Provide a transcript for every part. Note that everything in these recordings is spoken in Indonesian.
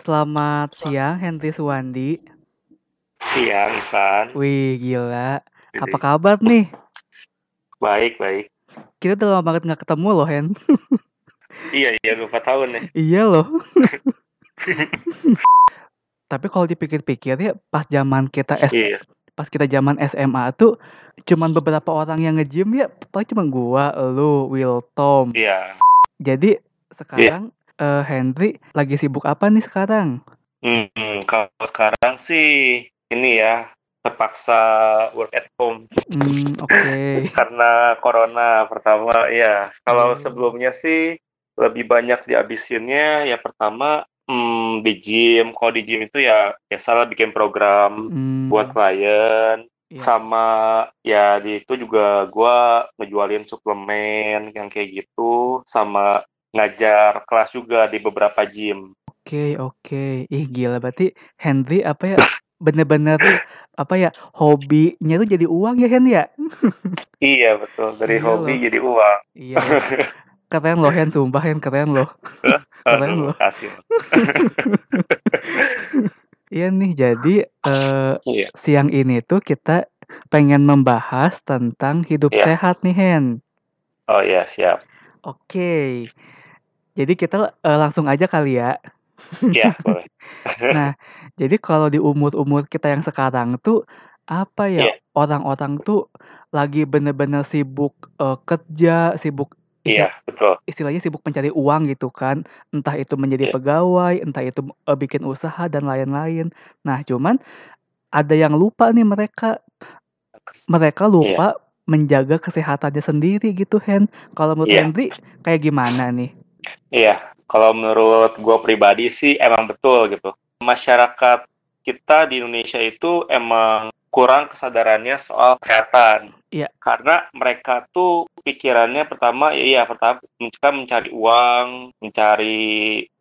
Selamat siang Henry Suwandi. Siang, Ivan. Wih, gila. Apa kabar nih? baik, baik. Kita udah lama banget nggak ketemu loh, Hen. Iya, iya, lupa tahun nih. iya loh. Tapi kalau dipikir-pikir ya, pas zaman kita S Iya, pas kita zaman SMA tuh cuman beberapa orang yang nge-gym ya, paling cuma gua, lu, Will, Tom. iya. Jadi sekarang eh, Henry lagi sibuk apa nih sekarang? Hmm, kalau sekarang sih ini ya terpaksa work at home Hmm, oke. karena corona pertama ya. Kalau Oh. sebelumnya sih lebih banyak dihabisinnya ya pertama hmm, di gym. Kalau di gym itu ya biasalah bikin program Hmm, buat klien Iya. sama ya di itu juga gua ngejualin suplemen yang kayak gitu sama ngajar kelas juga di beberapa gym. Oke, oke. Ih, gila berarti Henry apa ya? Bener-bener apa ya? Hobinya tuh jadi uang ya, Hen ya? Iya betul dari Iya hobi loh. jadi uang. Iya. Keren loh, Hen, sumpah Hen keren loh. Keren loh. makasih. Iya nih, jadi eh, Iya. siang ini tuh kita pengen membahas tentang hidup Iya. sehat nih, Hen. Oh iya siap. Oke. Jadi kita eh, langsung aja kali ya. Iya boleh. Nah, jadi kalau di umur-umur kita yang sekarang tuh apa ya? Iya. Orang-orang tuh lagi bener-bener sibuk eh, kerja, sibuk Iya betul. istilahnya sibuk mencari uang gitu kan. Entah itu menjadi Iya. pegawai, entah itu eh, bikin usaha dan lain-lain. Nah, cuman ada yang lupa nih mereka. Mereka Iya. lupa menjaga kesehatannya sendiri gitu, Hen. Kalau menurut Iya. Henry kayak gimana nih? Iya. Kalau menurut gue pribadi sih emang betul gitu. Masyarakat kita di Indonesia itu emang kurang kesadarannya soal kesehatan. Iya. Karena mereka tuh pikirannya pertama ya iya pertama mereka mencari uang, mencari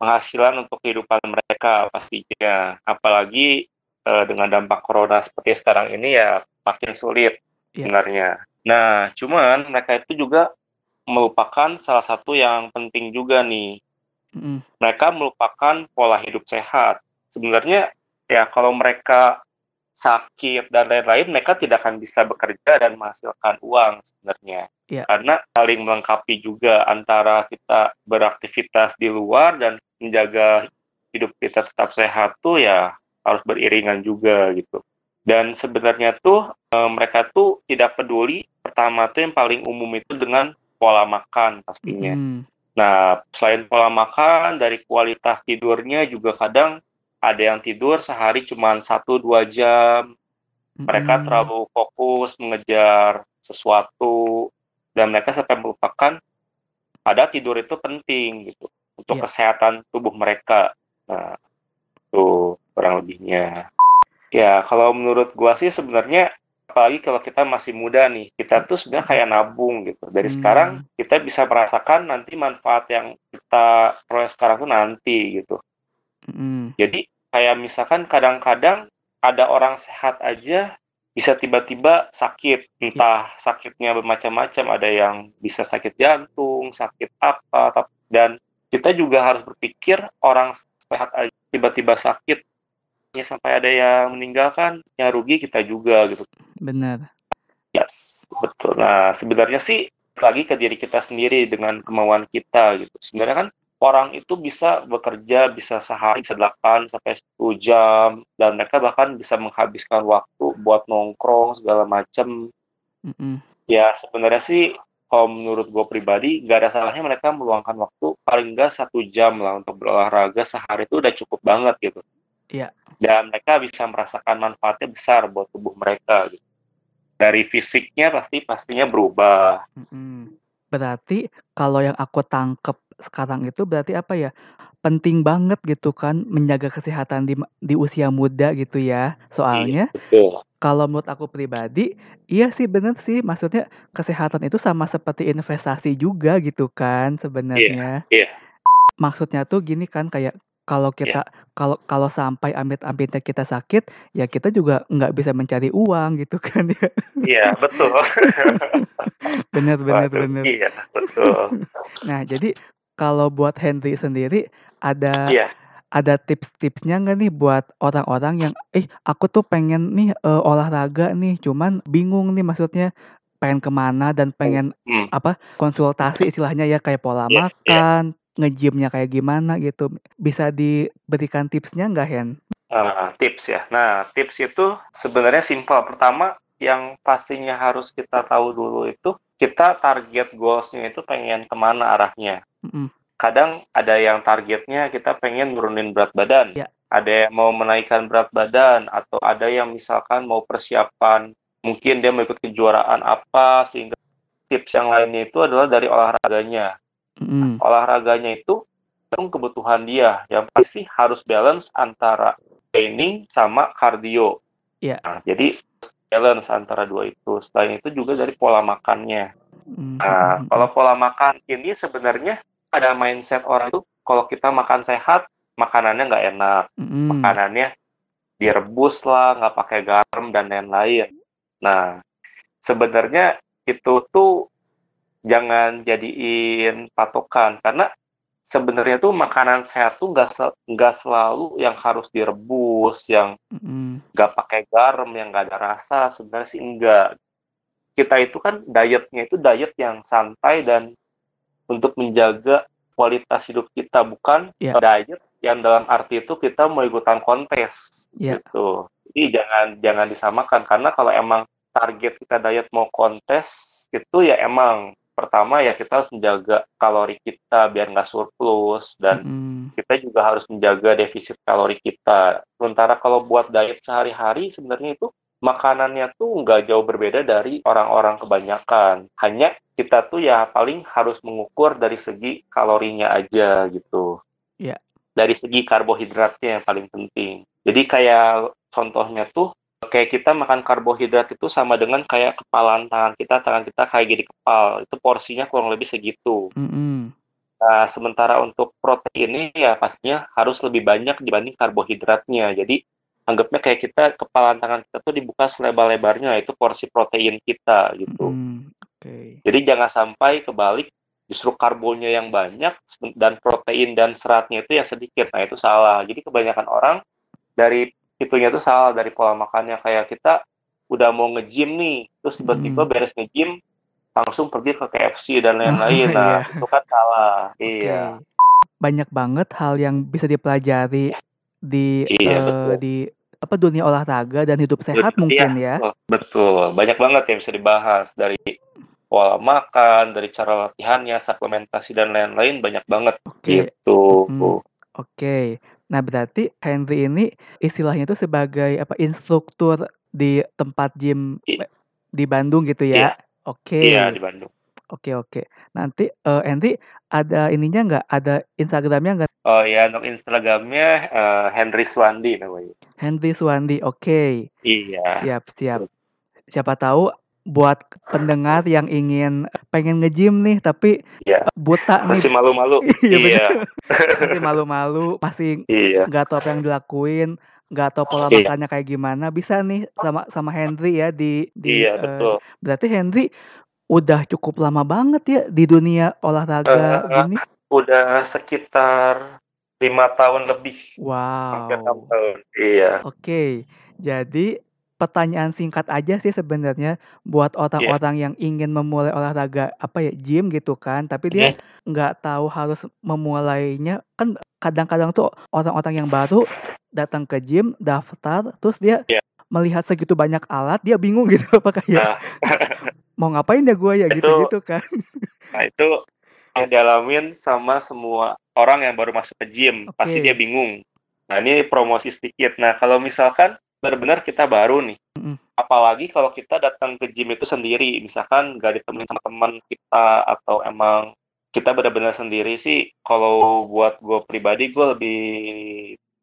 penghasilan untuk kehidupan mereka pastinya. Apalagi eh, dengan dampak corona seperti sekarang ini ya makin sulit Iya. sebenarnya. Nah, cuman mereka itu juga melupakan salah satu yang penting juga nih. Mm-mm. Mereka melupakan pola hidup sehat. Sebenarnya ya kalau mereka sakit dan lain-lain, mereka tidak akan bisa bekerja dan menghasilkan uang sebenarnya. Iya. Karena saling melengkapi juga antara kita beraktivitas di luar dan menjaga hidup kita tetap sehat tuh ya harus beriringan juga gitu. Dan sebenarnya tuh eh, mereka tuh tidak peduli pertama tuh yang paling umum itu dengan pola makan pastinya. Mm-mm. Nah, selain pola makan, dari kualitas tidurnya juga kadang ada yang tidur sehari cuma 1-2 jam. Mereka Mm-mm. terlalu fokus mengejar sesuatu dan mereka sampai melupakan ada tidur itu penting gitu untuk Iya. kesehatan tubuh mereka. Nah, itu kurang lebihnya. Ya, kalau menurut gua sih sebenarnya apalagi kalau kita masih muda nih, kita tuh sebenarnya kayak nabung gitu. Dari Hmm. sekarang kita bisa merasakan nanti manfaat yang kita peroleh sekarang tuh nanti gitu. Mm-mm. Jadi kayak misalkan kadang-kadang ada orang sehat aja bisa tiba-tiba sakit, entah sakitnya bermacam-macam, ada yang bisa sakit jantung, sakit apa, dan kita juga harus berpikir orang sehat aja tiba-tiba sakit, ya sampai ada yang meninggalkan, yang rugi kita juga gitu. Bener. Yes, betul. Nah, sebenarnya sih lagi ke diri kita sendiri dengan kemauan kita gitu. Sebenarnya kan orang itu bisa bekerja bisa sehari bisa 8 sampai 10 jam dan mereka bahkan bisa menghabiskan waktu buat nongkrong segala macem. Mm-mm. Ya, sebenarnya sih kalau menurut gue pribadi nggak ada salahnya mereka meluangkan waktu paling nggak satu jam lah untuk berolahraga sehari itu udah cukup banget gitu. Iya. Dan mereka bisa merasakan manfaatnya besar buat tubuh mereka gitu. Dari fisiknya pasti pastinya berubah. Berarti kalau yang aku tangkep sekarang itu berarti apa ya? Penting banget gitu kan menjaga kesehatan di di usia muda gitu ya. Soalnya Betul. kalau menurut aku pribadi, iya sih bener sih. Maksudnya kesehatan itu sama seperti investasi juga gitu kan sebenarnya. iya. Maksudnya tuh gini kan kayak kalau kita kalau kalau sampai amit-amitnya kita sakit, ya kita juga nggak bisa mencari uang gitu kan ya. Iya, betul. Bener bener Waduh, bener. Iya, betul. Nah, jadi kalau buat Henry sendiri ada Iya. ada tips-tipsnya nggak nih buat orang-orang yang, "Eh, aku tuh pengen nih, eee, olahraga nih, cuman bingung nih maksudnya pengen ke mana dan pengen hmm. apa, konsultasi istilahnya ya kayak pola Iya iya. makan, nge-gym-nya kayak gimana gitu." Bisa diberikan tipsnya nggak, Hen? Uh, tips ya. Nah, tips itu sebenarnya simpel. Pertama, yang pastinya harus kita tahu dulu itu, kita target goals-nya itu pengen ke mana arahnya. Mhm. Kadang ada yang targetnya kita pengen nurunin berat badan. Ya. Ada yang mau menaikkan berat badan, atau ada yang misalkan mau persiapan, mungkin dia mau ikut kejuaraan apa, sehingga tips yang lainnya itu adalah dari olahraganya. Mhm. Olahraganya itu tergantung kebutuhan dia. Yang pasti harus balance antara training sama kardio. Iya. Nah, jadi balance antara dua itu. Selain itu juga dari pola makannya. Mhm Nah, kalau pola makan ini sebenarnya ada mindset orang itu kalau kita makan sehat, makanannya nggak enak, Mhm. makanannya direbus lah, nggak pakai garam dan lain-lain. Nah, sebenarnya itu tuh jangan jadiin patokan karena sebenarnya tuh makanan sehat tuh nggak se- nggak selalu yang harus direbus, yang nggak pakai garam, yang nggak ada rasa. Sebenarnya sih enggak. Kita itu kan dietnya itu diet yang santai dan untuk menjaga kualitas hidup kita, bukan Iya. diet yang dalam arti itu kita mau ikutan kontes Iya. gitu. Jadi jangan jangan disamakan karena kalau emang target kita diet mau kontes itu ya emang pertama ya kita harus menjaga kalori kita biar nggak surplus dan Mhm. kita juga harus menjaga defisit kalori kita. Sementara kalau buat diet sehari-hari sebenarnya itu makanannya tuh nggak jauh berbeda dari orang-orang kebanyakan. Hanya kita tuh ya paling harus mengukur dari segi kalorinya aja gitu. Iya. Dari segi karbohidratnya yang paling penting. Jadi kayak contohnya tuh kayak kita makan karbohidrat itu sama dengan kayak kepalan tangan kita, tangan kita kayak gini kepal. Itu porsinya kurang lebih segitu. Mhm. Nah, sementara untuk protein ini ya pastinya harus lebih banyak dibanding karbohidratnya. Jadi anggapnya kayak kita kepalan tangan kita tuh dibuka selebar-lebarnya itu porsi protein kita gitu. Mhm. Oke. Jadi jangan sampai kebalik justru karbonya yang banyak dan protein dan seratnya itu yang sedikit. Nah, itu salah. Jadi kebanyakan orang dari itunya tuh salah dari pola makannya kayak kita udah mau nge-gym nih, terus tiba-tiba Mhm. beres nge-gym langsung pergi ke KFC dan Oh, lain-lain. Nah, iya. itu kan salah. Oke. Iya. Banyak banget hal yang bisa dipelajari di, Iya, betul. di apa, dunia olahraga dan hidup sehat Betul, iya, mungkin ya? betul, betul. Banyak banget yang bisa dibahas dari pola makan, dari cara latihannya, suplementasi dan lain-lain banyak banget Oke. gitu. Mhm. Oke. Nah, berarti Henry ini istilahnya itu sebagai apa, instruktur di tempat gym I- di Bandung gitu Iya, ya? Oke. iya di Bandung. Oke oke. Nanti, eee, Henry ada ininya nggak, ada Instagram-nya nggak? Oh ya, untuk Instagramnya eh, Henry Swandi namanya. Henry Suwandi, oke. Iya. Siap siap. Siapa tahu buat pendengar yang ingin pengen nge-gym nih tapi Iya. buta nih. Masih malu-malu. Iya Iya. Masih malu-malu, masih Iya. nggak tahu apa yang dilakuin, nggak tahu pola Iya. makannya kayak gimana, bisa nih sama sama Henry ya di di, Iya, eee, betul. berarti Henry udah cukup lama banget ya di dunia olahraga Eh, gini? udah sekitar lima tahun lebih, hampir Wow. tahun. Iya. Oke. Jadi pertanyaan singkat aja sih sebenarnya buat Iya. orang-orang yang ingin memulai olahraga apa ya, gym gitu kan, tapi dia Mhm. nggak tahu harus memulainya. Kan kadang-kadang tuh orang-orang yang baru datang ke gym, daftar, terus dia Iya. melihat segitu banyak alat, dia bingung gitu apakah ya Nah, mau ngapain ya gua ya, itu gitu-gitu kan. nah itu yang dialamin sama semua orang yang baru masuk ke gym. Pasti dia bingung. Nah, ini promosi sedikit. Nah, kalau misalkan benar-benar kita baru nih, Mhm. apalagi kalau kita datang ke gym itu sendiri, misalkan nggak ditemenin sama teman kita atau emang kita benar-benar sendiri sih, kalau buat gue pribadi, gue lebih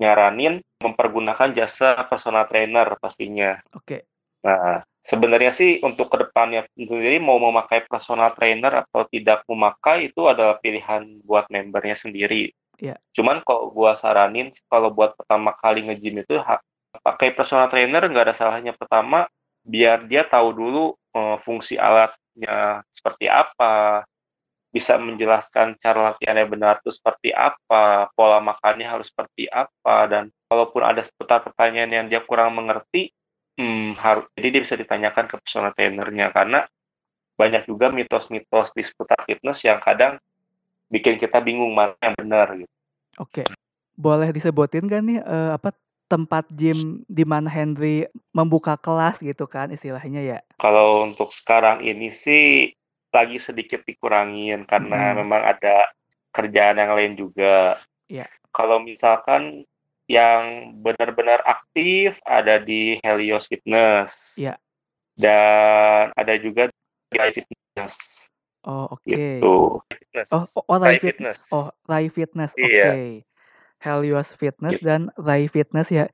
nyaranin mempergunakan jasa personal trainer pastinya. Oke. Nah, sebenarnya sih untuk ke depannya sendiri mau memakai personal trainer atau tidak memakai itu adalah pilihan buat membernya sendiri. Iya. Cuman kalau gua saranin kalau buat pertama kali nge-gym itu ha- pakai personal trainer nggak ada salahnya pertama biar dia tahu dulu eh, fungsi alatnya seperti apa, bisa menjelaskan cara latihan yang benar itu seperti apa, pola makannya harus seperti apa, dan kalaupun ada seputar pertanyaan yang dia kurang mengerti, hmm, harus jadi dia bisa ditanyakan ke personal trainernya karena banyak juga mitos-mitos di seputar fitness yang kadang bikin kita bingung mana yang benar gitu. Oke. Boleh disebutin gak nih uh, apa tempat gym di mana Henry membuka kelas gitu kan istilahnya ya? Kalau untuk sekarang ini sih lagi sedikit dikurangin karena hmm. memang ada kerjaan yang lain juga. Yeah. Kalau misalkan yang benar-benar aktif ada di Helios Fitness. Yeah. Dan ada juga di Rai Fitness. Oh, oke. Okay. Gitu. Oh, oh, oh Rai Fitness. Oh, Rai Fitness. Oke. Okay. Iya. Helios Fitness yeah. dan Rai Fitness ya.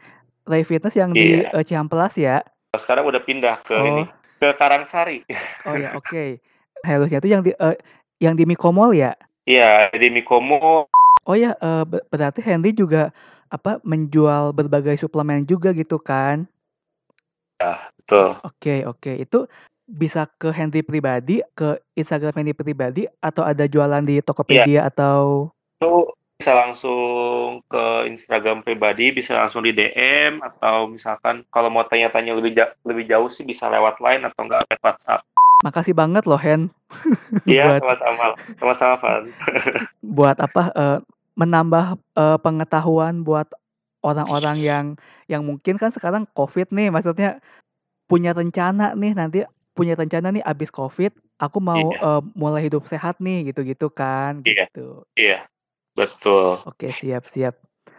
Rai Fitness yang yeah. di uh, Ciamplas ya. Sekarang udah pindah ke oh. ini ke Karangsari. Oh ya, oke. Okay. Heliosnya itu yang di uh, yang di Mikomol ya? Iya, di Mikomol. Oh ya, uh, berarti Henry juga apa menjual berbagai suplemen juga gitu kan? Ya, betul. Oke, okay, oke. Okay. Itu bisa ke Henry pribadi, ke Instagram Henry pribadi atau ada jualan di Tokopedia ya. atau itu bisa langsung ke Instagram pribadi, bisa langsung di DM atau misalkan kalau mau tanya-tanya lebih jauh, lebih jauh sih bisa lewat line atau enggak lewat WhatsApp. Makasih banget loh Hen. Iya, sama-sama. Sama-sama, Van. buat apa uh, menambah uh, pengetahuan buat orang-orang yang yang mungkin kan sekarang Covid nih, maksudnya punya rencana nih nanti punya rencana nih abis Covid, aku mau iya. uh, mulai hidup sehat nih gitu-gitu kan. Iya. Gitu. Iya. Betul. Oke, siap-siap.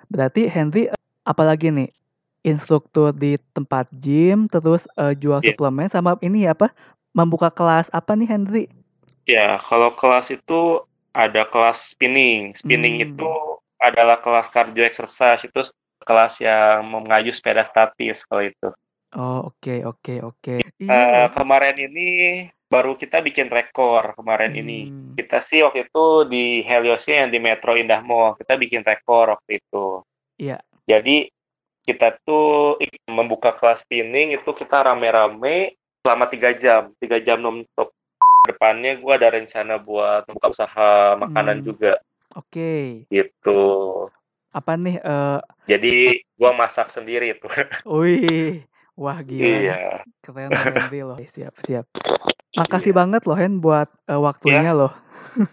Berarti Henry apalagi nih? Instruktur di tempat gym, terus uh, jual yeah. suplemen sama ini apa? Membuka kelas apa nih Henry? Ya, kalau kelas itu ada kelas spinning. Spinning hmm. itu adalah kelas cardio exercise. Itu kelas yang mengayu sepeda statis kalau itu. Oh, oke okay, oke okay, oke. Okay. Uh, kemarin ini baru kita bikin rekor kemarin hmm. ini. Kita sih waktu itu di Heliosnya yang di Metro Indah Mall, kita bikin rekor waktu itu. Iya. Jadi kita tuh membuka kelas spinning itu kita rame-rame selama tiga jam, tiga jam non-stop. Depannya gue ada rencana buat membuka usaha makanan hmm. juga. Oke. Okay. Gitu. Apa nih? Uh... Jadi gue masak sendiri tuh. Wih, wah gila. Iya. Keren banget loh. Siap, siap. Makasih iya. banget loh Hen buat uh, waktunya ya. loh.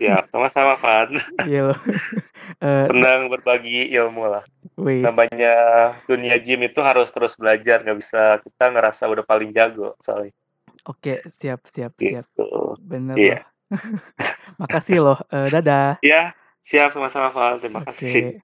Ya, sama-sama Van. Iya loh. Uh, Senang berbagi ilmu lah. Wih. Namanya dunia gym itu harus terus belajar, nggak bisa kita ngerasa udah paling jago soalnya. Oke, siap, siap, gitu. siap. Bener iya. loh. Makasih loh. Uh, dadah. Iya, siap sama-sama Van. Terima kasih.